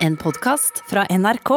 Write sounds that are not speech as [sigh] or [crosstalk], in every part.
En podkast fra NRK.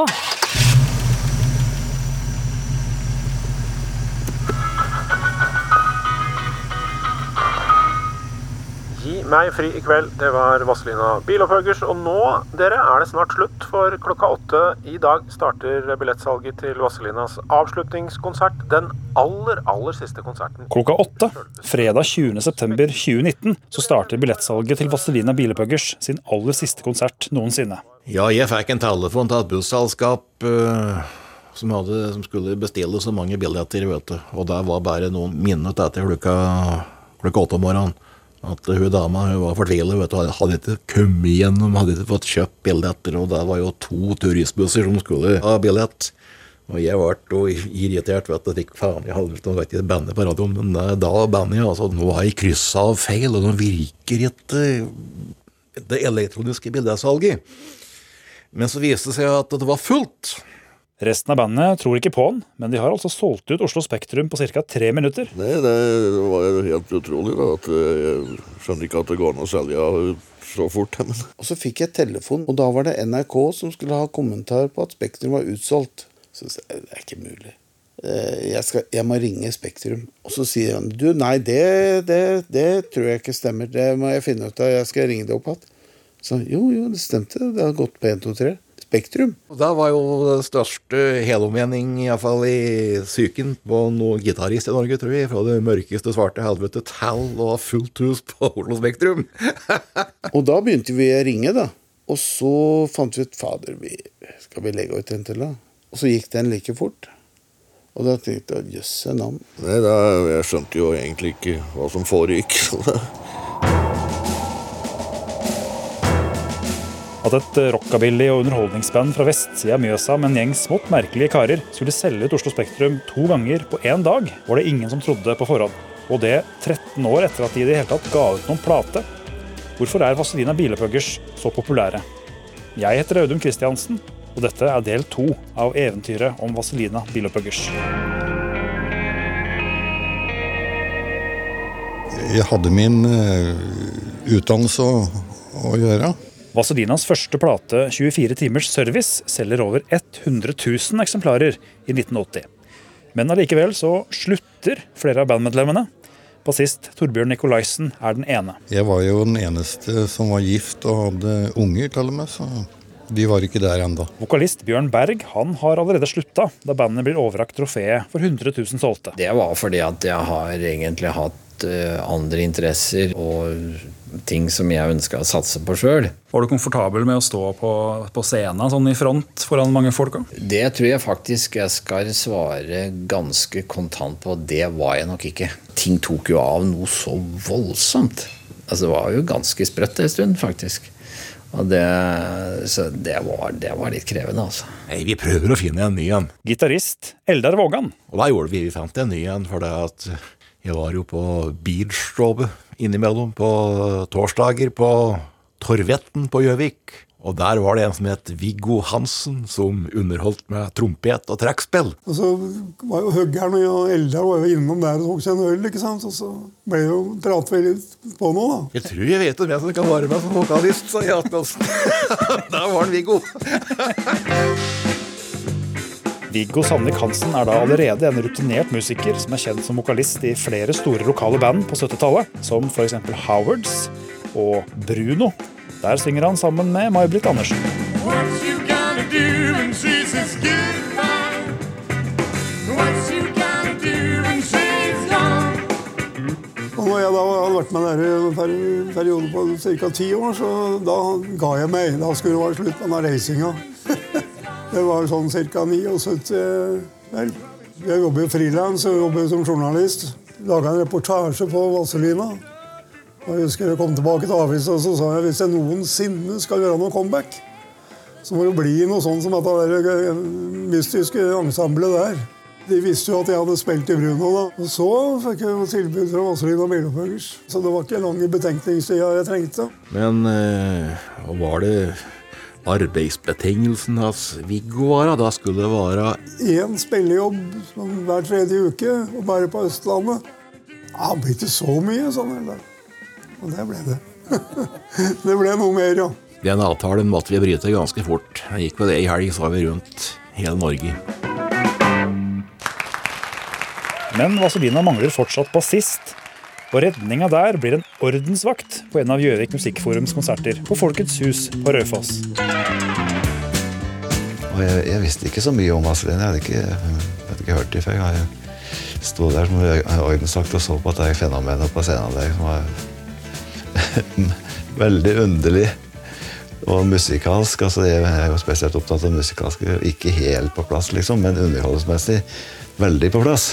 Gi meg fri i kveld. Det var Vazelina Bilopphøggers. Og nå, dere, er det snart slutt. For klokka åtte i dag starter billettsalget til Vazelinas avslutningskonsert. Den aller, aller siste konserten. Klokka åtte fredag 20.9.2019 så starter billettsalget til Vazelina Bilopphøggers sin aller siste konsert noensinne. Ja, jeg fikk en telefon til et busselskap uh, som, hadde, som skulle bestille så mange billetter, vet du. Og det var bare noen minutter etter klokka, klokka åtte om morgenen. At hun dama hun var fortvilet. vet du, Hadde ikke kommet igjennom, hadde ikke fått kjøpt billetter. Og det var jo to turistbusser som skulle ha billett. Og jeg ble irritert. vet du, fikk faen, Jeg hadde ikke vet ikke bandet på radioen, men da bandet jeg, altså, nå har jeg kryssa av feil, og nå virker ikke det elektroniske bildesalget. Men så viste det seg at det var fullt. Resten av bandet tror ikke på den, men de har altså solgt ut Oslo Spektrum på ca. tre minutter. Nei, det var jo helt utrolig. da, at Jeg skjønner ikke at det går an å selge så fort. Men. Og så fikk jeg telefon, og da var det NRK som skulle ha kommentar på at Spektrum var utsolgt. Så sa jeg det er ikke mulig. Eh, Jeg, skal, jeg må ringe Spektrum. Og så sier han du, nei, det, det, det tror jeg ikke stemmer. Det må jeg finne ut av. Jeg skal ringe det opp igjen. Så jo, jo, det stemte. Det har gått på 1, 2, 3. Spektrum. Og da var jo det største helommening, iallfall i psyken, på noen gitarist i Norge, tror jeg. Fra det mørkeste svarte helvete til og fullt hus på Oslo Spektrum. [laughs] Og da begynte vi å ringe, da. Og så fant vi ut Fader, vi, skal vi legge ut en til, da? Og så gikk den like fort. Og da tenkte jeg jøsse navn. Nei, da, Jeg skjønte jo egentlig ikke hva som foregikk. [laughs] At et rockabilly- og underholdningsband fra vestsida av Mjøsa med en gjeng smått merkelige karer skulle selge ut Oslo Spektrum to ganger på én dag, var det ingen som trodde på forhånd. Og det 13 år etter at de i det hele tatt ga ut noen plate. Hvorfor er Vazelina Bilepuggers så populære? Jeg heter Audun Kristiansen, og dette er del to av eventyret om Vazelina Bilepuggers. Jeg hadde min eh, utdannelse å, gjøre. Vaselinas første plate 24 timers service selger over 100 000 eksemplarer i 1980. Men allikevel så slutter flere av bandmedlemmene. Bassist Torbjørn Nikolaisen er den ene. Jeg var jo den eneste som var gift og hadde unger, til og med, så de var ikke der ennå. Vokalist Bjørn Berg han har allerede slutta da bandet blir overrakt trofeet for 100 000 solgte. Det var fordi at jeg har egentlig hatt eh, andre interesser og ting som jeg ønska å satse på sjøl. Var du komfortabel med å stå på, på scenen sånn i front foran mange folk? også? Det tror jeg faktisk jeg skal svare ganske kontant på. Det var jeg nok ikke. Ting tok jo av noe så voldsomt. Altså, det var jo ganske sprøtt en stund, faktisk. Og det, så det var, det var litt krevende, altså. Hey, vi prøver å finne en ny en. Gitarist Eldar Vågan. Og da gjorde vi, vi fant en ny en, for det at jeg var jo på Beachstrobe innimellom på torsdager på Torvetten på Gjøvik. Og der var det en som het Viggo Hansen, som underholdt med trompet og trekkspill. Og så var jo Høggern og Eldar var jo innom der og tok seg en øl, ikke sant? og så ble jo pratet vi på noe, da. Jeg tror jeg vet om jeg som kan være med som vokalist, sa jeg Atmelsen. Der var han Viggo. Viggo Sandvik Hansen er da allerede en rutinert musiker som er kjent som vokalist i flere store lokale band på 70-tallet, som f.eks. Howards og Bruno. Der synger han sammen med May-Britt Andersen. Og når jeg da hadde vært med der i en periode på ca. ti år, så da ga jeg meg. Da skulle det være slutt på den racinga. [laughs] det var sånn ca. 79 vel. Jeg jobber frilans og jobber som journalist. Laga en reportasje på Vazelina. Og jeg husker jeg kom tilbake til avisa og så sa jeg hvis jeg noensinne skal gjøre noe comeback, så må det bli noe sånn som dette eh, mystiske ensemblet der. De visste jo at jeg hadde spilt i Bruno. da. Og så fikk jeg jo tilbud fra Vazelina Bilopphuggers. Så det var ikke lang betenkningstida jeg trengte. Men øh, var det arbeidsbetingelsen hans Viggo var? da? Skulle det være Én spillejobb hver tredje uke, og bare på Østlandet. Ja, det blir ikke så mye, sånn. heller. Og det ble det. [laughs] det ble noe mer, ja. Den avtalen måtte vi bryte ganske fort. Jeg gikk på det i helg, så var vi rundt hele Norge. Men Vazelina mangler fortsatt bassist. Og redninga der blir en ordensvakt på en av Gjøvik Musikkforums konserter på Folkets hus på Raufoss. Jeg, jeg visste ikke så mye om Vazelina. Jeg hadde ikke, jeg hadde ikke hørt det før. Jeg sto der som ordensvakt og så på at det fenomenet på scenen der som var [laughs] veldig underlig og musikalsk. altså Jeg er jo spesielt opptatt av musikalsk. Ikke helt på plass, liksom, men underholdsmessig veldig på plass.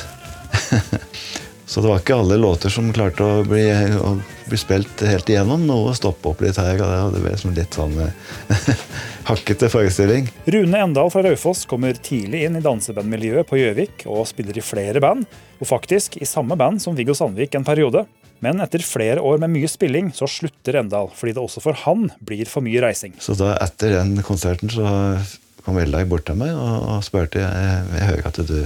[laughs] Så det var ikke alle låter som klarte å bli, å bli spilt helt igjennom. Noe stoppe opp litt her, og det ble som litt sånn eh, [laughs] hakkete forestilling. Rune Endal fra Raufoss kommer tidlig inn i dansebandmiljøet på Gjøvik og spiller i flere band, og faktisk i samme band som Viggo Sandvik en periode. Men etter flere år med mye spilling så slutter Endal, fordi det også for han blir for mye reising. Så da etter den konserten så kom Eldar bort til meg og, og spurte jeg, jeg hører at du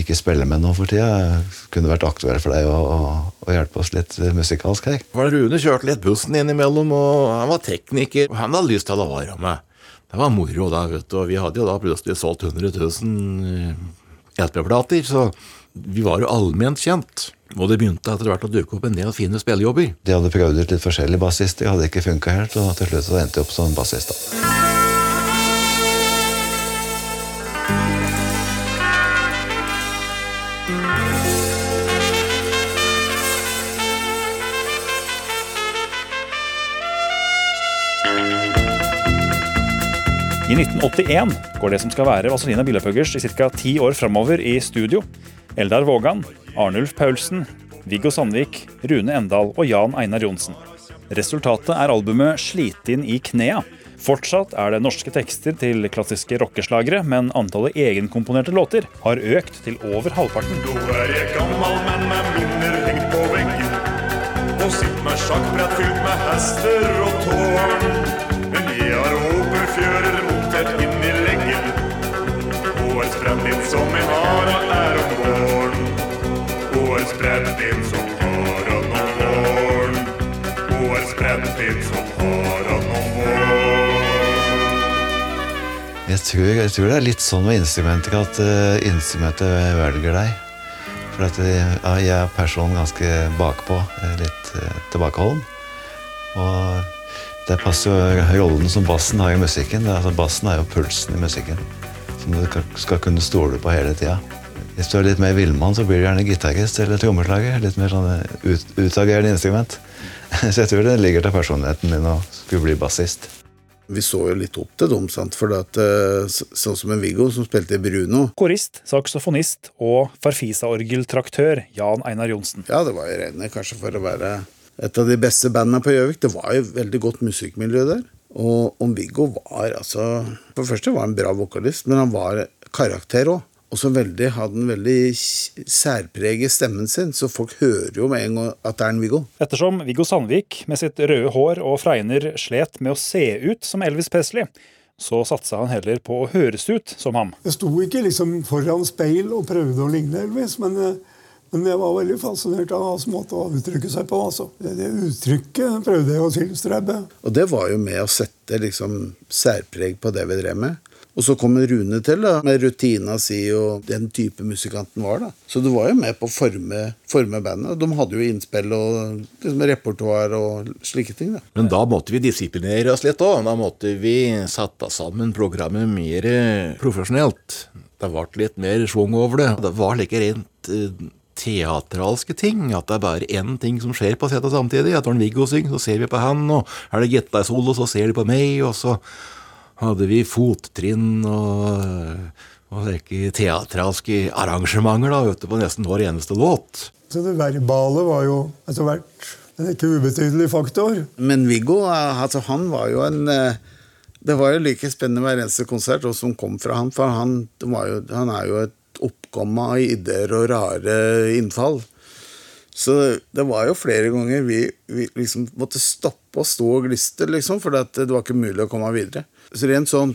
ikke spiller med noe for tida. Kunne vært aktuelt for deg å, å, å hjelpe oss litt musikalsk her. Var Rune kjørte litt bussen innimellom, og han var tekniker. og Han hadde lyst til å være med. Det var moro da, vet du. Og vi hadde jo da plutselig solgt 100 000 LP-plater, så vi var jo allment kjent. Og det begynte etter hvert å dukke opp en del fine spillejobber. De hadde prøvd ut litt forskjellige bassister, hadde ikke funka helt, og til slutt så endte jeg opp som bassist. da. I 1981 går det som skal være Vazelina Billapuggers i ca. ti år framover i studio. Eldar Vågan, Arnulf Paulsen, Viggo Sandvik, Rune Endal og Jan Einar Johnsen. Resultatet er albumet 'Slit inn i knea'. Fortsatt er det norske tekster til klassiske rockeslagere, men antallet egenkomponerte låter har økt til over halvparten. Nå er jeg gammel, men med minner hengt på veggen. Og sitt med sjakkbrett fylt med hester og tårn. Men jeg har åpen fjører Jeg tror, jeg tror det er litt sånn med instrumenter at uh, instrumentet velger deg. For at ja, jeg er personen ganske bakpå, eh, litt uh, tilbakeholden. Og det passer jo rollen som bassen har i musikken. Altså, bassen er jo pulsen i musikken. Som du skal kunne stole på hele tida. Hvis du er litt mer villmann, så blir du gjerne gitarist eller trommeslager. Litt mer sånn ut, utagerende instrument. [laughs] Så jeg tror det ligger til personligheten min å skulle bli bassist. Vi så jo litt opp til dem, sant? for at, eh, sånn som en Viggo som spilte i Bruno. Korist, saksofonist og farfisa-orgeltraktør Jan Einar Johnsen. Ja, det var jo rene kanskje for å være et av de beste bandene på Gjøvik. Det var jo veldig godt musikkmiljø der. Og om Viggo var altså For det første var han en bra vokalist, men han var karakter òg. Og så veldig, hadde han veldig særpreg i stemmen sin, så folk hører jo med en gang at det er en Viggo. Ettersom Viggo Sandvik med sitt røde hår og fregner slet med å se ut som Elvis Presley, så satsa han heller på å høres ut som ham. Jeg sto ikke liksom foran speil og prøvde å ligne Elvis, men, eh, men jeg var veldig fascinert av hans måte å uttrykke seg på. Altså. Det, det uttrykket prøvde jeg å tilstrebe. Og det var jo med å sette liksom særpreg på det vi drev med. Og så kom Rune til da, med rutina si og den type musikanten var. da. Så du var jo med på å forme, forme bandet. De hadde jo innspill og liksom, repertoar og slike ting. da. Men da måtte vi disiplinere oss litt òg. Da måtte vi sette sammen programmet mer profesjonelt. Det ble litt mer schwung over det. Det var like rent eh, teatralske ting. At det er bare én ting som skjer på setet samtidig. At når Viggo synger, så ser vi på han, og er det gitarsolo, så ser de på meg, og så hadde vi fottrinn og, og slike teatralske arrangementer da, vet du, på nesten hver eneste låt. Så det verbale var jo etter hvert en ikke ubetydelig faktor. Men Viggo eh, altså, han var jo en eh, Det var jo like spennende hver eneste konsert og som kom fra ham, For han, det var jo, han er jo et oppkomme av ideer og rare innfall. Så det var jo flere ganger vi, vi liksom måtte stoppe og stå og gliste, liksom, for det var ikke mulig å komme videre. Så rent sånn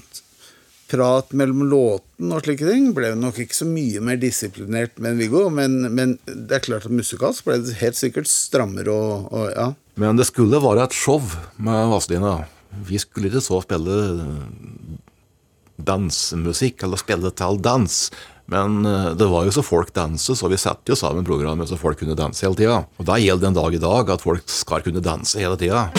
prat mellom låten og slike ting ble nok ikke så mye mer disiplinert med Viggo, men, men det er klart at musikalsk ble det helt sikkert strammere og, og ja. Men det skulle være et show med Vazelina. Vi skulle ikke så spille dansemusikk, eller spille til dans. Men eh, det var jo så folk danset, så vi satte jo sammen programmet så folk kunne danse hele tida. Og da gjelder det en dag i dag at folk skal kunne danse hele tida.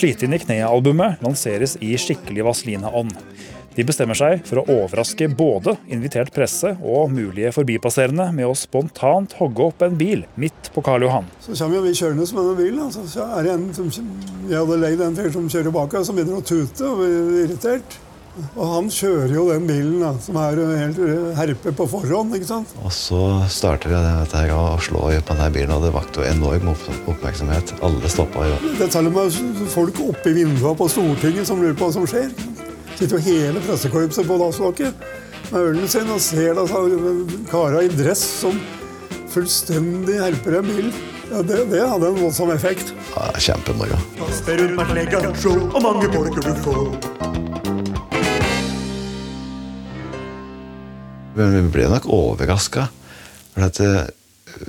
Slite inn i kneet-albumet lanseres i skikkelig Vazelina-ånd. De bestemmer seg for å overraske både invitert presse og mulige forbipasserende med å spontant hogge opp en bil midt på Karl Johan. Så kommer jo vi kjørende med en bil. Altså, så er det en som jeg hadde leid en fyr som kjører bak oss, som begynner å tute og blir irritert. Og han kjører jo den bilen da, som er helt herpe på forhånd. ikke sant? Og så starter vi dette her å slå på denne bilen, og det vakte jo enorm oppmerksomhet. Alle stoppa jo. Det er til og med folk oppe i vinduene på Stortinget som lurer på hva som skjer. Sitter jo hele pressekorpset på dasslokket med ølen sin og ser da kara i dress som fullstendig herper en bil. Ja, det, det hadde en voldsom effekt. Ja, Kjempemoro. Og mange du får. Men vi ble nok overraska. For at eh,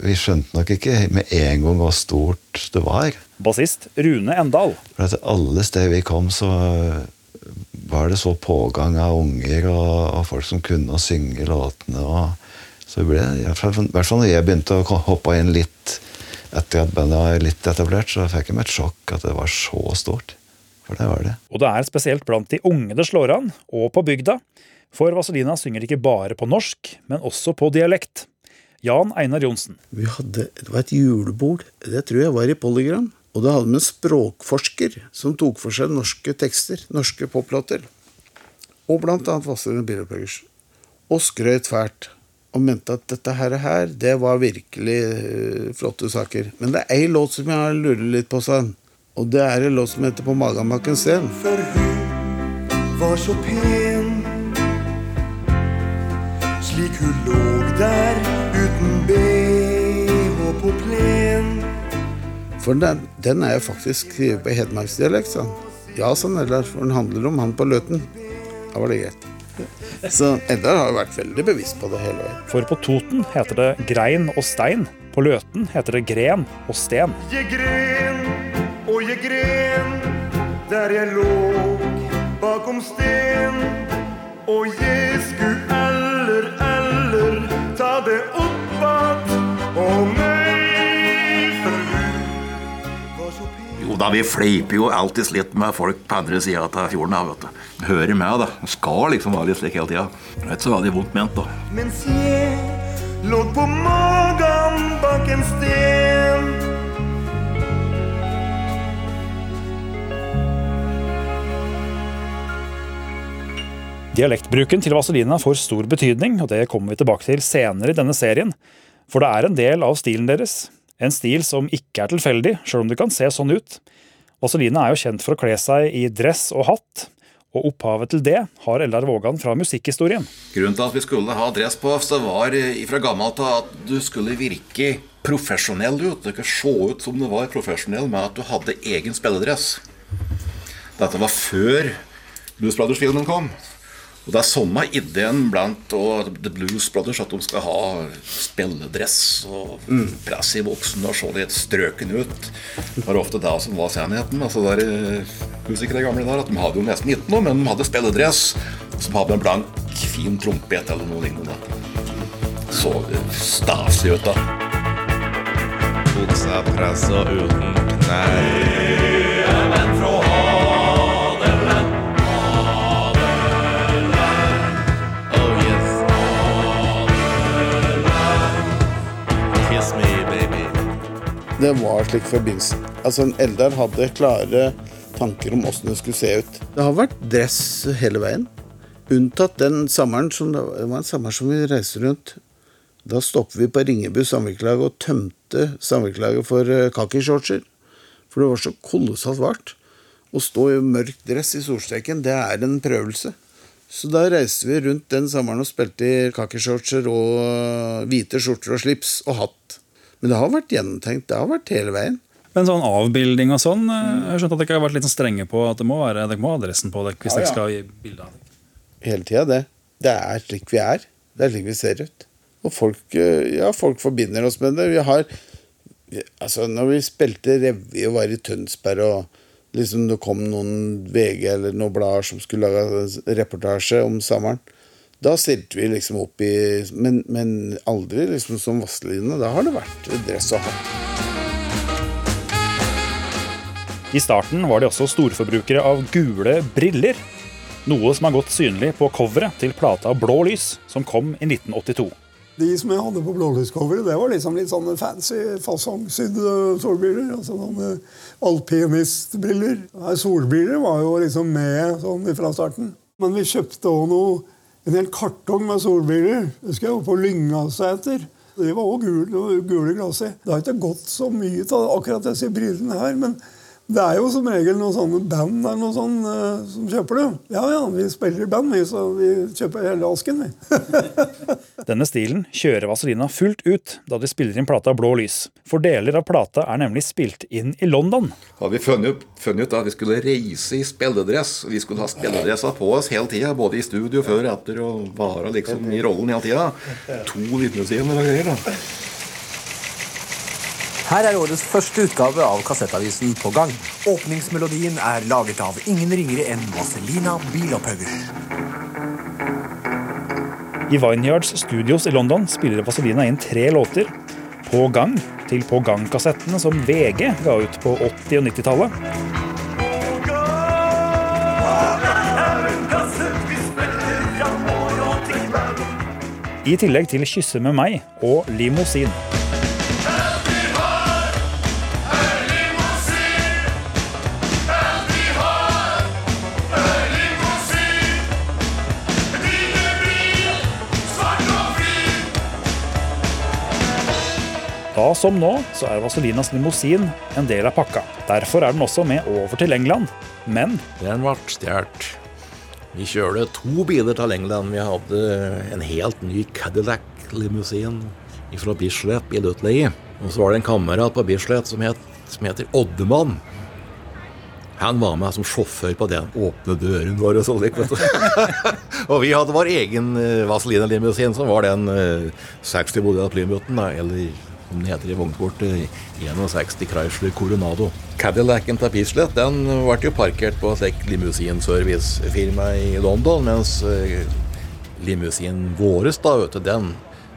vi skjønte nok ikke med en gang hvor stort det var. Bassist Rune Endal. For at alle steder vi kom, så var det så pågang av unger og, og folk som kunne å synge låtene. Og så ble det, i hvert fall- i hvert fall når jeg begynte å hoppe inn litt etter at bandet var litt etablert, så fikk jeg meg et sjokk at det var så stort. For det var det. Og det er spesielt blant de unge det slår an, og på bygda. For Vazelina synger ikke bare på norsk, men også på dialekt. Jan Einar Johnsen. Vi hadde, det var et julebord, det tror jeg var i Polygram. Og da hadde vi en språkforsker som tok for seg norske tekster, norske poplåter. Og blant annet Vazelina Bilopphøggers. Og skrøt fælt. Og mente at dette her, her det var virkelig uh, flotte saker. Men det er ei låt som jeg har lurer litt på, sa han. Og det er en låt som heter På magamakken sten. For hun var så pen Slik hun lå der uten BH For den, den er jo faktisk skrevet på hedmarksdialekt, sa han. Ja, sa Eldar, for den handler om han på Løten. Da var det greit. Så Eldar har jo vært veldig bevisst på det hele veien. For på Toten heter det grein og stein. På Løten heter det gren og sten. Jeg gren og jeg gren Der jeg låg bakom sten Og jeg skulle eller, eller Ta det opp att da, vi fleiper jo alltid litt med folk på andre sida av fjorden. da, vet du. Hører med, da. Skal liksom være litt slik hele tida. Det er ikke så veldig vondt ment, da. Mens jeg lå på magen bak en sten Dialektbruken til Vazelina får stor betydning, og det kommer vi tilbake til senere i denne serien. For det er en del av stilen deres. En stil som ikke er tilfeldig, sjøl om det kan se sånn ut. Vazelina er jo kjent for å kle seg i dress og hatt, og opphavet til det har Eldar Vågan fra musikkhistorien. Grunnen til at vi skulle ha dress på oss, var fra gammelt av at du skulle virke profesjonell ut. Det skulle se ut som du var profesjonell med at du hadde egen spilledress. Dette var før Blues Brothers-filmen kom. Og Det er samme ideen blant og The Blues Brothers at de skal ha spilledress og press i voksen og se litt strøken ut. Det var ofte det som var sannheten. Altså der, eh, musikere gamle der, at De hadde jo nesten ikke noe, men de hadde spilledress som hadde en blank, fin trompet eller noe lignende. Så staselig ut, da. Buksa pressa uten knær. Det var slik forbindelse. Altså, en Eldar hadde klare tanker om åssen det skulle se ut. Det har vært dress hele veien. Unntatt den sommeren som det var en sommer som vi reiste rundt. Da stoppet vi på Ringebu samvirkelag og tømte samvirkelaget for eh, kakishortser. For det var så kolossalt varmt. Å stå i mørk dress i solstreken, det er en prøvelse. Så da reiste vi rundt den sommeren og spilte i kakishortser og eh, hvite skjorter og slips og hatt. Men det har vært gjennomtenkt. Det har vært hele veien. Men sånn avbilding og sånn, eh, jeg har skjønt at dere har vært litt sånn strenge på at det må være, dere må ha adressen på dere hvis Ja, dere skal gi bilde av dere. Hele tida, det. Det er slik vi er. Det er slik vi ser ut. Og folk, eh, ja, folk forbinder oss med det. Vi har Altså, når vi spilte revy og var i Tønsberg, og liksom det kom noen VG eller noen blader som skulle lage reportasje om sommeren, da stilte vi liksom opp i Men, men aldri liksom som Vazelina. Da har det vært dress og hatt. I starten var de også storforbrukere av gule briller. Noe som har gått synlig på coveret til plata Blå lys, som kom i 1982. De som jeg hadde på blålyscoveret, det var liksom litt sånne fancy fasongsydde solbriller. altså sånne Alpinistbriller. Solbriller var jo liksom med sånn fra starten. Men vi kjøpte òg noe en hel kartong med solbriller. skal jeg opp på etter. De var òg gule, gule glass i. Det har ikke gått så mye av akkurat disse brillene her. men det er jo som regel noen sånne band eller noe sånt, uh, som kjøper det. Ja, ja, vi spiller i band, vi, så vi kjøper hele asken, vi. [laughs] Denne stilen kjører Vazelina fullt ut da de spiller inn plata Blå lys. For deler av plata er nemlig spilt inn i London. har vi funnet, ut- funnet ut at vi skulle reise i spilledress. Vi skulle ha spilledressa på oss hele tida, både i studio før og etter, og være liksom i rollen hele tida. To vitnesider og greier. da. Her er årets første utgave av Kassettavisen på gang. Åpningsmelodien er laget av ingen ringere enn Vazelina Bilopphøggers. I Vineyards Studios i London spiller Vazelina inn tre låter. På gang til På gang-kassettene som VG ga ut på 80- og 90-tallet. I tillegg til 'Kysse med meg' og 'Limousin'. Som nå så er Vaselinas limousin en del av pakka. Derfor er den også med over til England. Men Den ble stjålet. Vi kjørte to biler til England. Vi hadde en helt ny Cadillac-limousin fra Bislett Lutley. Og så var det en kamerat på Bislett som, som heter Oddemann. Han var med som sjåfør på den. Åpne døren vår og sånn. [laughs] og vi hadde vår egen uh, Vazelina-limousin, som var den uh, 60 modell Plymouthen, eller som den heter i vognkortet, 61 Chrysler Coronado. Cadillacen til Bislett den ble jo parkert på et limousinservicefirma i London, mens uh, limousinen vår, da,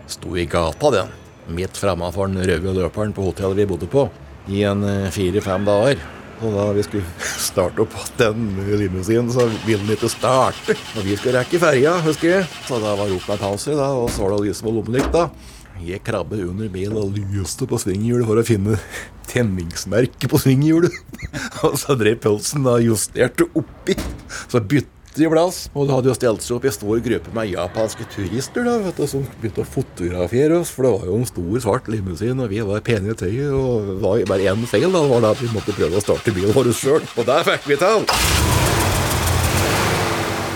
sto i gata, den. Midt framme for den røde løperen på hotellet vi bodde på, i en uh, fire-fem dager. Og da vi skulle [laughs] starte opp den limousinen, så ville den ikke starte. Og vi skulle rekke ferja, husker jeg. Så da var det opp med da, og så var det lyset på lommelykta. Jeg krabbet under bilen og lyste på svinghjulet for å finne tenningsmerket på svinghjulet. [laughs] og så drev pølsen og justerte oppi. Så bytte de plass. Og det hadde jo stelt seg opp en stor gruppe med japanske turister da, vet du, som begynte å fotografere oss. For det var jo en stor, svart limousin, og vi var pene i tøyet. Og det var bare én feil, da. Det var da at vi måtte prøve å starte bilen vår sjøl. Og der fikk vi til!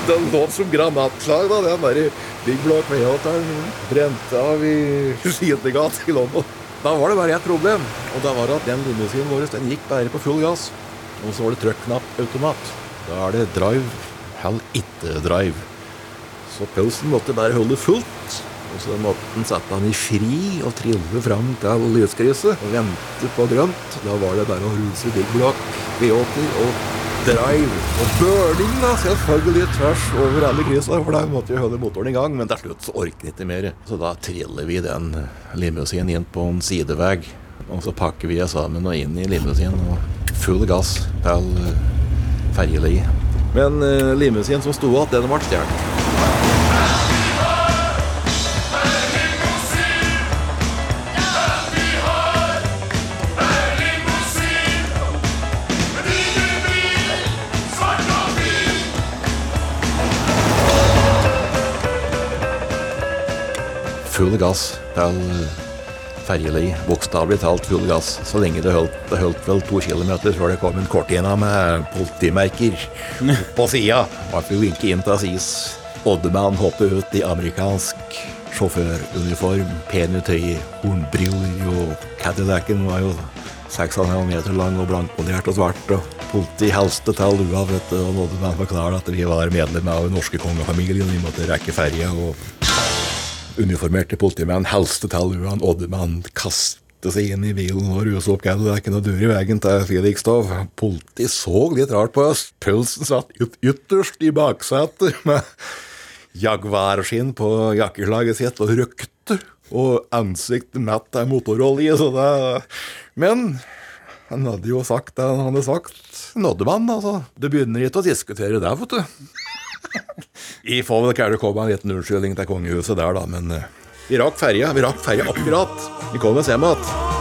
Den låt som granatslag, da. Den derre Big Block Mayoteren brente av i sidegata i London. Da var det bare ett problem, og det var at den limousinen vår den gikk bare på full gass. Og så var det trykknappautomat. Da er det drive hell ikke drive. Så pølsen måtte bare holde fullt. Og så måtte den sette den i fri og trille fram til lyskrysset og vente på grønt. Da var det bare å ruse Big Block, V80 og drive. Og burning, da, selvfølgelig tvers over alle krisa, for da måtte vi holde motoren i gang. Men til slutt så orker vi ikke mer. Så da triller vi den limousinen inn på en sidevei. Og så pakker vi oss sammen og inn i limousinen og full gass til ferjeleiet. Men uh, limousinen som sto igjen, den ble stjålet. Full gass til ferjeli. Bokstavelig talt full gass. Så lenge det holdt, det holdt vel to kilometer før det kom en kortina med politimerker på sida. Ble vinke inn til sis. Oddemann hoppet ut i amerikansk sjåføruniform, pene tøy, hornbriller, og Cadillacen var jo 6,5 meter lang og blankpolert og svart. og Politi helste til lua, vet du, og Oddemann forklarte at vi var medlem av den norske kongefamilien. Vi måtte rekke ferja. og uniformerte politimenn helste til luan, Oddemann kast, kastet seg inn i bilen og ruse opp galt. Det er ikke noe dør i veien til Fredrikstad. Politiet så litt rart på oss. Pølsen satt yt ytterst i baksetet med jaguarskinn på jakkeslaget sitt og røkte. Og ansiktet mett av motorolje, så det Men han hadde jo sagt det han hadde sagt. Nådde man, altså. Du begynner ikke å diskutere det, vet du. Vi får vel kanskje komme med en liten unnskyldning til kongehuset der, da, men eh, vi rakk ferja. Vi rakk ferja akkurat. Vi kom oss hjem igjen.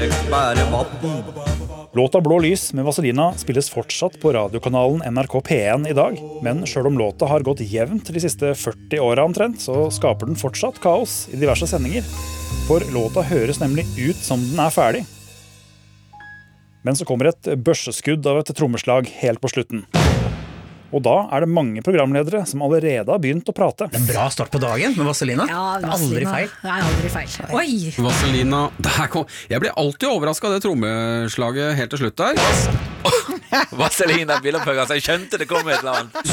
Gi bare vann. Låta 'Blå lys' med Vazelina spilles fortsatt på radiokanalen NRK P1 i dag. Men sjøl om låta har gått jevnt de siste 40 åra omtrent, så skaper den fortsatt kaos i diverse sendinger. For låta høres nemlig ut som den er ferdig. Men så kommer et børseskudd av et trommeslag helt på slutten. Og da er det mange programledere som allerede har begynt å prate. En bra start på dagen med Vazelina. Ja, Det er aldri feil. Det er aldri feil. Oi! Vazelina der kom. Jeg blir alltid overraska av det trommeslaget helt til slutt der. [laughs] Vazelina Billopphøg, altså, jeg skjønte det kom et eller annet.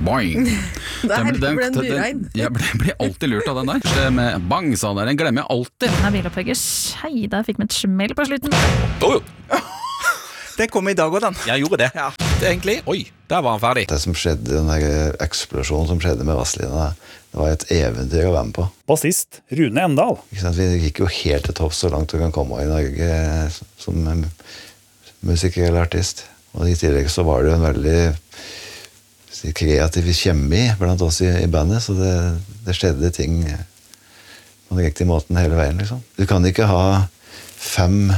Boing. [laughs] Der Den- den- ble en. Jeg blir, alltid lurt av den der. Det med bang, sa han der. Den glemmer jeg alltid. Den er bilopphøggers. Hei, der fikk vi et smell på slutten. [laughs] Den kom i dag òg, den. Jeg gjorde det. Egentlig. Oi, der var han ferdig. Det som skjedde, den eksplosjonen som skjedde med Vazelina, det var et eventyr å være med på. Bassist Rune Endal. Ikke sant? Vi gikk jo helt til topps så langt du kan komme i Norge som musiker eller artist. Og i tillegg så var det jo en veldig kreativ kjemi blant oss i, i bandet, så det, det skjedde ting på den riktige måten hele veien, liksom. Du kan ikke ha fem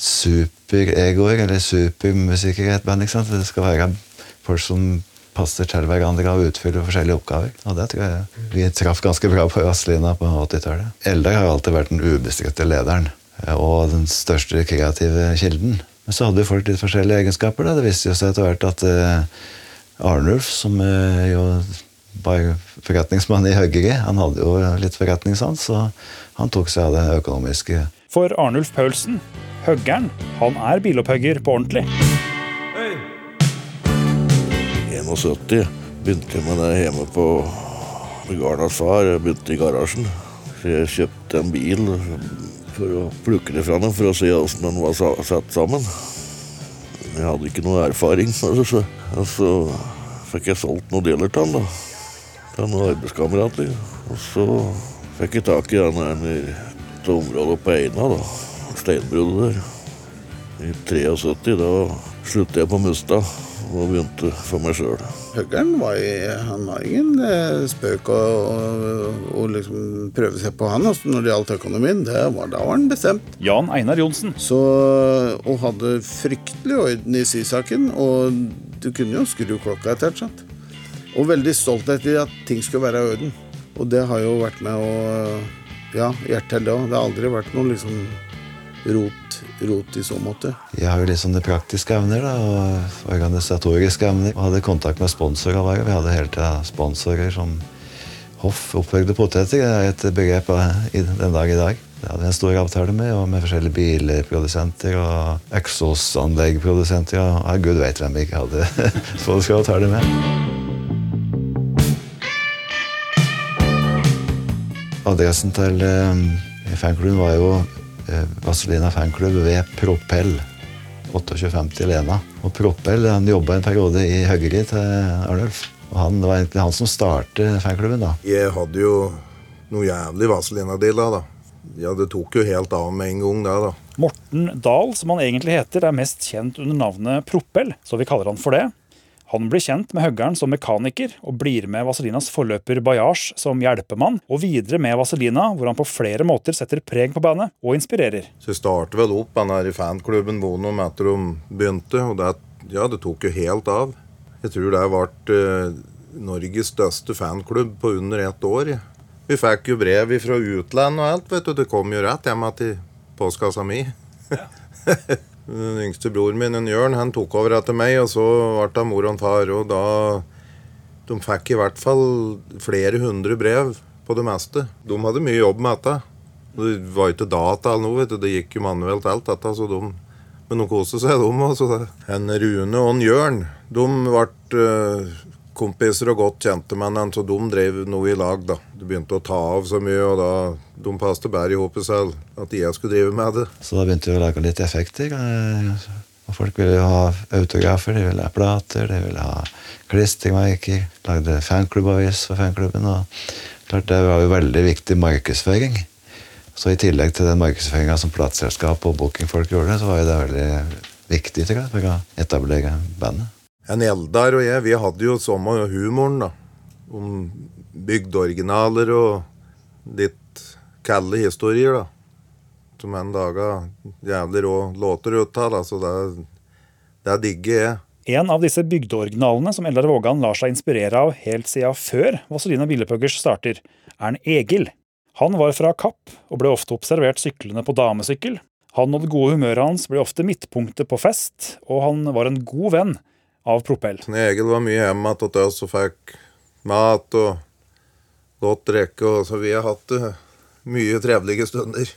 superegoer eller supermusikere i et band, ikke sant? Det skal være folk som passer til hverandre og utfyller forskjellige oppgaver. Og det tror jeg vi traff ganske bra på Vazelina på 80-tallet. Eldar har alltid vært den ubestridte lederen eh, og den største kreative kilden. Men så hadde jo folk litt forskjellige egenskaper. Da. Det viste jo seg etter hvert at eh, Arnulf, som eh, jo var forretningsmann i Høggeri, han hadde jo litt forretningssans, så han tok seg av det økonomiske. For Arnulf Paulsen, høggeren, han er bilopphøgger på ordentlig. 71 begynte jeg med det hjemme på Garnas far. Jeg begynte i garasjen. Så jeg kjøpte en bil for å plukke det fra den, for å se åssen den var satt sammen. Jeg hadde ikke noe erfaring. Så, så fikk jeg solgt noen deler til den. Til noen arbeidskamerater. Og så fikk jeg tak i den her i et på Eina. da. Steinbruddet der. I 73. Da sluttet jeg på Mustad og begynte for meg sjøl. Høggeren var, var ingen eh, spøk å, å, å liksom prøve seg på han altså, når det gjaldt økonomien. Det var, da var han bestemt. Jan Einar Johnsen. Så, og hadde fryktelig orden i sysaken, og du kunne jo skru klokka etter hvert. sant? Og veldig stolt etter at ting skulle være i orden. Og det har jo vært med å Ja, hjertet til det òg. Det har aldri vært noe liksom rot, rot i så måte. Jeg har jo litt sånne praktiske evner da, og organisatoriske evner. Og hadde kontakt med sponsorer. Bare. Vi hadde hele tida sponsorer som Hoff opphøgde poteter. Det er et begrep eh, den dag i dag. Det hadde vi en stor avtale med, og med forskjellige bilprodusenter og eksosanleggprodusenter. Og ja, gud veit hvem vi ikke hadde [laughs] sponsoravtale med. Adressen til eh, fanklubben var jo Vazelina fanklubb ved Propell. 2850 Lena. Og Propell han jobba en periode i Høggeri til Arnulf. Og han, det var egentlig han som startet fanklubben. da. Jeg hadde jo noe jævlig Vazelina-deler, da. Ja, det tok jo helt av med en gang der, da. Morten Dahl, som han egentlig heter, er mest kjent under navnet Propell, så vi kaller han for det. Han blir kjent med høggeren som mekaniker, og blir med Vaselinas forløper Bajasj som hjelpemann, og videre med Vazelina, hvor han på flere måter setter preg på bandet og inspirerer. Så startet vel opp den her i fanklubben Bonum etter de begynte, og det, ja, det tok jo helt av. Jeg tror det ble eh, Norges største fanklubb på under ett år. Vi fikk jo brev fra utlandet og alt, vet du. Det kom jo rett hjem til postkassa mi. [laughs] Den yngste broren min, en Jørn, han tok over etter meg, og så ble det mor og far. Og da De fikk i hvert fall flere hundre brev på det meste. De hadde mye jobb med dette. Det var ikke data eller noe, vet du. det gikk jo manuelt alt dette, så de Men de koste seg, de også. En Rune og en Jørn, de ble eh, kompiser og godt kjente hverandre, så de drev noe i lag, da. Det begynte å ta av så mye, og da de passet bedre i hopet selv at jeg skulle drive med det. Så da begynte vi å lage litt effekter. Og folk ville jo ha autografer, de ville ha plater, de ville ha klistremerker. Lagde fanklubbavis for fanklubben. og klart Det var jo veldig viktig markedsføring. Så i tillegg til den markedsføringa som plateselskap og bookingfolk gjorde, så var jo det veldig viktig til å etablere bandet. En Eldar og jeg, vi hadde jo samme humoren, da. Om bygdeoriginaler og litt kalde historier, da. Som en daga jævlig rå låter ut av, da. Så det, det digger jeg. En av disse bygdeoriginalene som Eldar Vågan lar seg inspirere av helt siden før Vazelina Billepuggers starter, er en Egil. Han var fra Kapp og ble ofte observert syklende på damesykkel. Han og det gode humøret hans ble ofte midtpunktet på fest, og han var en god venn av Propell. Egil var mye hjemme hos oss og fikk mat og godt drikke, så vi har hatt uh, mye trivelige stunder.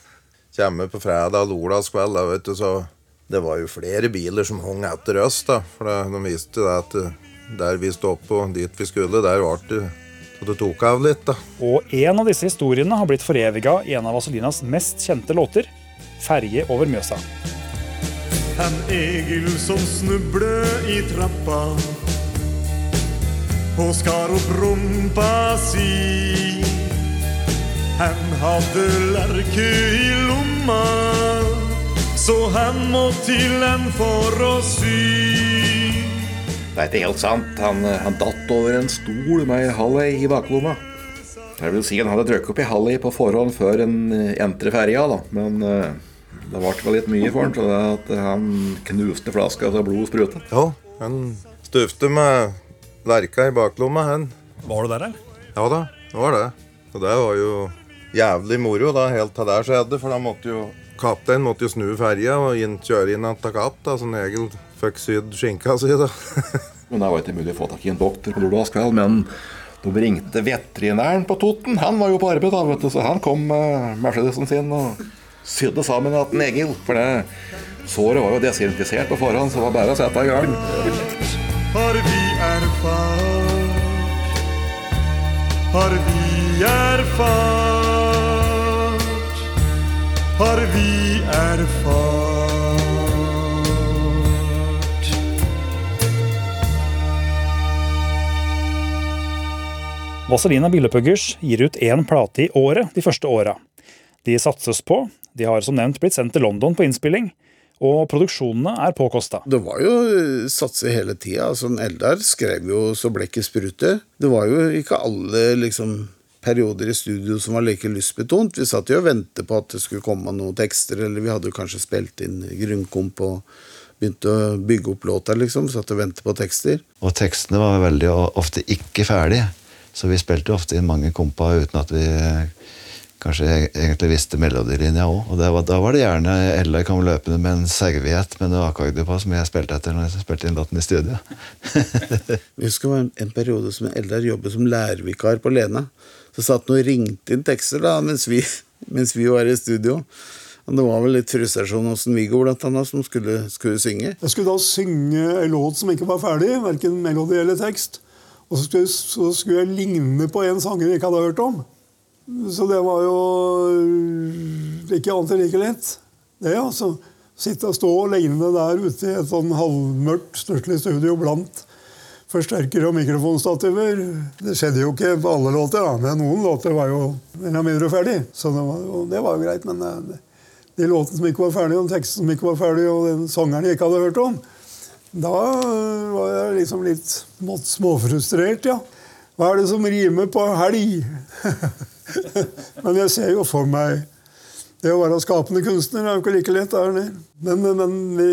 Kommer på fredag og lørdagskveld, da, vet du, så det var jo flere biler som hang etter oss, da. For de visste det at eh, der vi stoppet og dit vi skulle, der var det så det tok av litt, da. Og en av disse historiene har blitt foreviga i en av Vaselinas mest kjente låter, 'Ferje over Mjøsa'. En Egil som snuble i trappa og skar opp rumpa si. Han hadde lerke i lomma, så han må til en for å sy. Det er ikke helt sant. Han, han datt over en stol med halvøy i baklomma. Jeg vil si han hadde drukket opp ei halvøy på forhånd før han eh, entret ferja, da. Men eh, det ble vel litt mye for han, så det at han knuste flaska så blodet sprutet. Ja, han stufte med lerka i baklomma, han. Var du der, eller? Ja da, det var det. Og det var jo jævlig moro da, helt til det skjedde, for da måtte jo kapteinen måtte jo snu ferja og inn, kjøre inn til Kapp, da, så Egil fikk sydd skinka si, da. [laughs] Men det var ikke mulig å få tak i en doktor på lørdagskveld, men de ringte veterinæren på Toten. Han var jo på arbeid, da, vet du, så han kom med Mercedesen sin og sydde sammen igjen Egil. For det såret var jo desinfisert på forhånd, så det var bare å sette i gang. Har vi erfart? Har vi erfart? Har vi erfart? Vazelina Billepuggers gir ut én plate i året de første åra. De satses på, de har som nevnt blitt sendt til London på innspilling, og produksjonene er påkosta. Det var jo eh, satse hele tida. Altså, Eldar skrev jo så blekket spruter. Det var jo ikke alle liksom, perioder i studio som var like lystbetont. Vi satt jo og ventet på at det skulle komme noen tekster, eller vi hadde jo kanskje spilt inn grunnkomp og begynte å bygge opp låta, liksom. Satt og ventet på tekster. Og tekstene var veldig ofte ikke ferdige. Så vi spilte jo ofte inn mange kompa uten at vi kanskje egentlig visste melodilinja òg. Og var, da var det gjerne Ella kom løpende med en serviett med noe akkorder på som jeg spilte etter når jeg spilte inn låten i studio. [laughs] Jeg husker det var en, en periode som Eldar jobbet som lærervikar på Lena. Så satt han og ringte inn tekster da, mens vi, mens vi var i studio. Og det var vel litt frustrasjon hos Viggo blant annet, som skulle, skulle synge. Jeg skulle da synge en låt som ikke var ferdig, verken melodi eller tekst. Og så skulle, så skulle jeg ligne på en sanger jeg ikke hadde hørt om. Så det var jo øh, ikke alltid like lett. Det, altså. Sitte og stå alene der ute i et sånn halvmørkt, stusslig studio blant forsterkere og mikrofonstativer. Det skjedde jo ikke på alle låter, da, men noen låter var jo mer eller mindre ferdig. Så det var, jo, det var jo greit. Men eh, de låtene som ikke var ferdige, og teksten som ikke var ferdig, og den sangeren jeg ikke hadde hørt om, da øh, var jeg liksom litt småfrustrert, ja. Hva er det som rimer på helg? [laughs] [laughs] men jeg ser jo for meg Det å være skapende kunstner er jo ikke like lett. er det? Men, men vi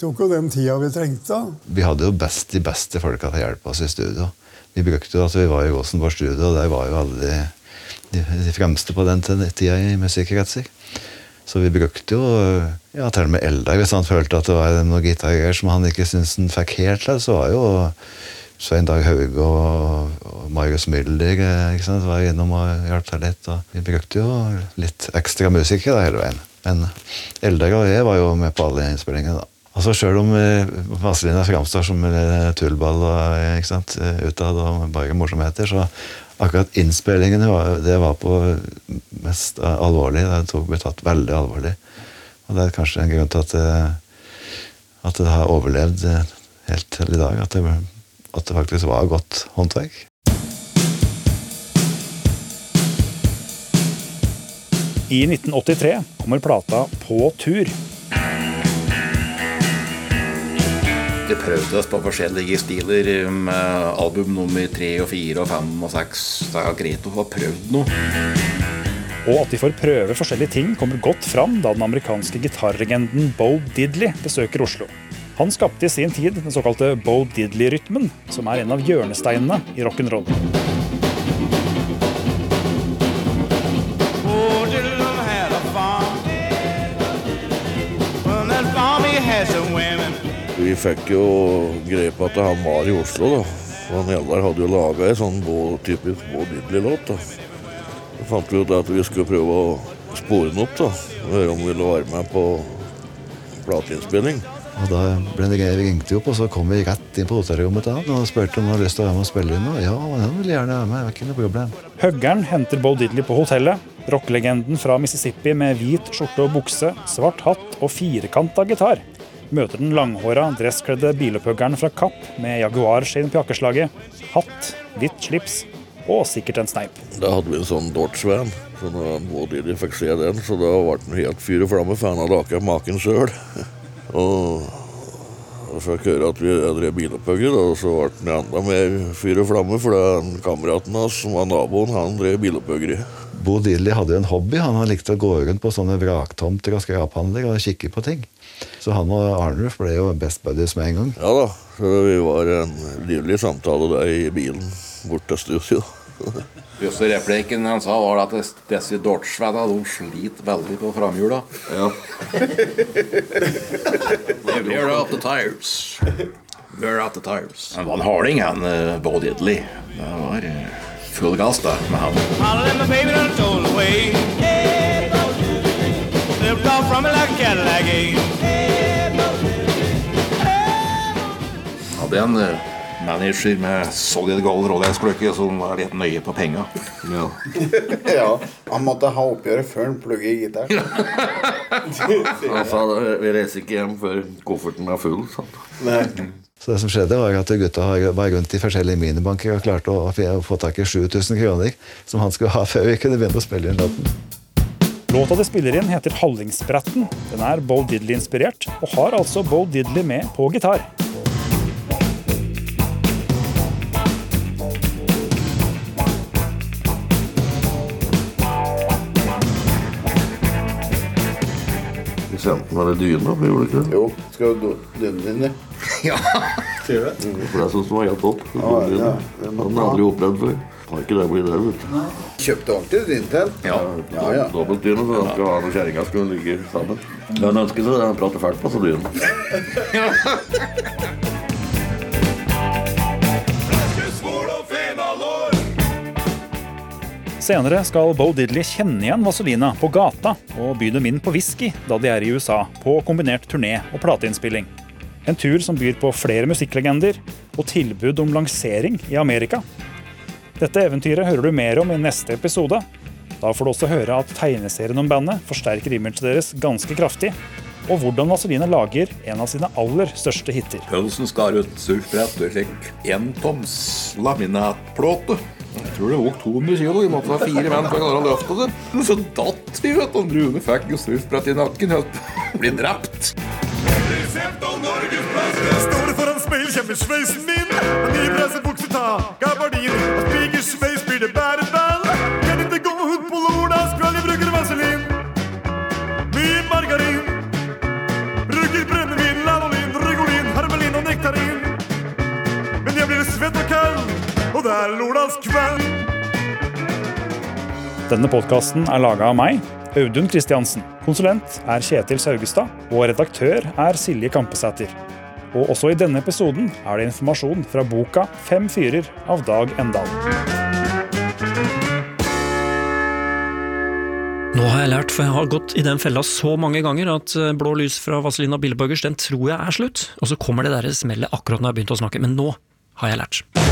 tok jo den tida vi trengte. Vi hadde jo best de beste folka til å hjelpe oss i studio. Vi brukte jo at vi var i Rosenborg studio, og der var jo alle de, de, de fremste på den tida i musikkretser. Så vi brukte jo ja, til og med Eldar. Hvis han følte at det var noen gitargreier som han ikke syntes han fikk helt til, så var jo Svein Dag Hauge og, og Marius Müller eh, ikke sant, var innom og hjalp til litt. Og vi brukte jo litt ekstra musikere hele veien. Men Eldar og jeg var jo med på alle innspillingene. da. Altså Sjøl om eh, Vazelina framstår som eh, tullball ikke sant, utad og bare morsomheter, så akkurat innspillingene var, det var på mest alvorlig. Det ble tatt veldig alvorlig. Og det er kanskje en grunn til at det, at det har overlevd helt til i dag. At det, at det faktisk var godt håndverk. I 1983 kommer plata På tur. Vi prøvde oss på forskjellige stiler med album nummer tre og fire og fem og seks. Det er greit å få prøvd noe. Og at de får prøve forskjellige ting, kommer godt fram da den amerikanske gitarregenden Bo Diddley besøker Oslo. Han skapte i sin tid den såkalte Bo Diddley-rytmen, som er en av hjørnesteinene i rock'n'roll. Vi fikk jo greie på at han var i Oslo, da. Og han Eldar hadde jo laga ei sånn Bo- typisk Bo Diddley-låt. da. Så fant vi ut at vi skulle prøve å spore den opp, da. Og høre om vi ville være med på plateinnspilling. Og da ble det gøy, vi ringte opp, og så kom vi rett inn på hotellrommet til han og spurte om han hadde lyst til å være med og spille inn. Og ja, han ville gjerne være med, det var ikke noe problem. Høggern henter Bo Diddley på hotellet. Rockelegenden fra Mississippi med hvit skjorte og bukse, svart hatt og firkanta gitar. Møter den langhåra, dresskledde bilopphuggeren fra Kapp med Jaguar-skinn på jakkeslaget, hatt, hvitt slips og sikkert en sneip. Da hadde vi en sånn Dodge-van. Så når Bo Diddley fikk se den, så da ble han helt fyr og flamme, for han hadde akkurat maken sjøl. [laughs] Og og så fikk jeg høre at vi drev bilopphuggere, da, og så ble han enda mer fyr og flamme, for den kameraten hans, som var naboen, han drev bilopphuggeri. Bo Diddley hadde en hobby. Han likte å gå rundt på sånne vraktomter og skraphandler og kikke på ting. Så han og Arnulf ble jo best buddies med en gang. Ja da, så vi var en livlig samtale der i bilen bort til studio. [laughs] Første replikken han sa, var at disse de sliter veldig på framhjula. Ja. We're out the tires. We're out the tires. Han var en harding, han eh, Bo Diddley. Det var eh, full gass da med han. Hadde en eh, manager med solid gold Rolex-klokke som var litt nøye på penga. Ja. [laughs] ja, han måtte ha oppgjøret før han plugget i gitaren. [laughs] Han sa vi reiser ikke hjem før kofferten er full. Sant? Så det som skjedde var at gutta var rundt i forskjellige minibanker og klarte å, å få tak i 7000 kroner som han skulle ha før vi kunne begynne å spille inn låten. Låta de spiller inn heter 'Hallingsbretten'. Den er Bo Diddley-inspirert, og har altså Bo Diddley med på gitar. Meg det dyna, For gjorde ikke det? Jo, skal du dyne din? [laughs] Ja. Sier du det? For det er sånn som var helt topp. Ja, ja, Den Han har jeg aldri opplevd før. Har ikke det blitt det, vet du. Kjøpte ordentlig din til? Ja, Ja, ja. Dobbeltdyne, så han skal ha når kjerringa skulle ligge sammen. Det han ønsker seg, det han prater fælt på, så dyna. Senere skal Bo Diddley kjenne igjen Vazelina på gata og by dem inn på whisky da de er i USA, på kombinert turné og plateinnspilling. En tur som byr på flere musikklegender og tilbud om lansering i Amerika. Dette eventyret hører du mer om i neste episode. Da får du også høre at tegneserien om bandet forsterker imaget deres ganske kraftig, og hvordan Vazelina lager en av sine aller største hiter. Pølsen skar ut surfbrett og fikk en toms laminatplåte. Tror det våg 200 kilo. Vi måtte ha fire menn for å klare å løfte det. Så datt vi, vet du. Rune fikk jo surfbrett i nakken. På [laughs] bli drept. Står det foran speil, kjemper sveisen min. En ny pressebukse, ta gabardin. Og spiker sveis, blir det bare ball. Det er lordagskveld. Denne podkasten er laga av meg, Audun Kristiansen. Konsulent er Kjetil Saugestad, og redaktør er Silje Kampesæter. Og også i denne episoden er det informasjon fra boka 'Fem fyrer' av Dag Endal. Nå har jeg lært, for jeg har gått i den fella så mange ganger at eh, blå lys fra Vazelina Billeburgers, den tror jeg er slutt. Og så kommer det der smellet akkurat når jeg har begynt å snakke, men nå har jeg lært.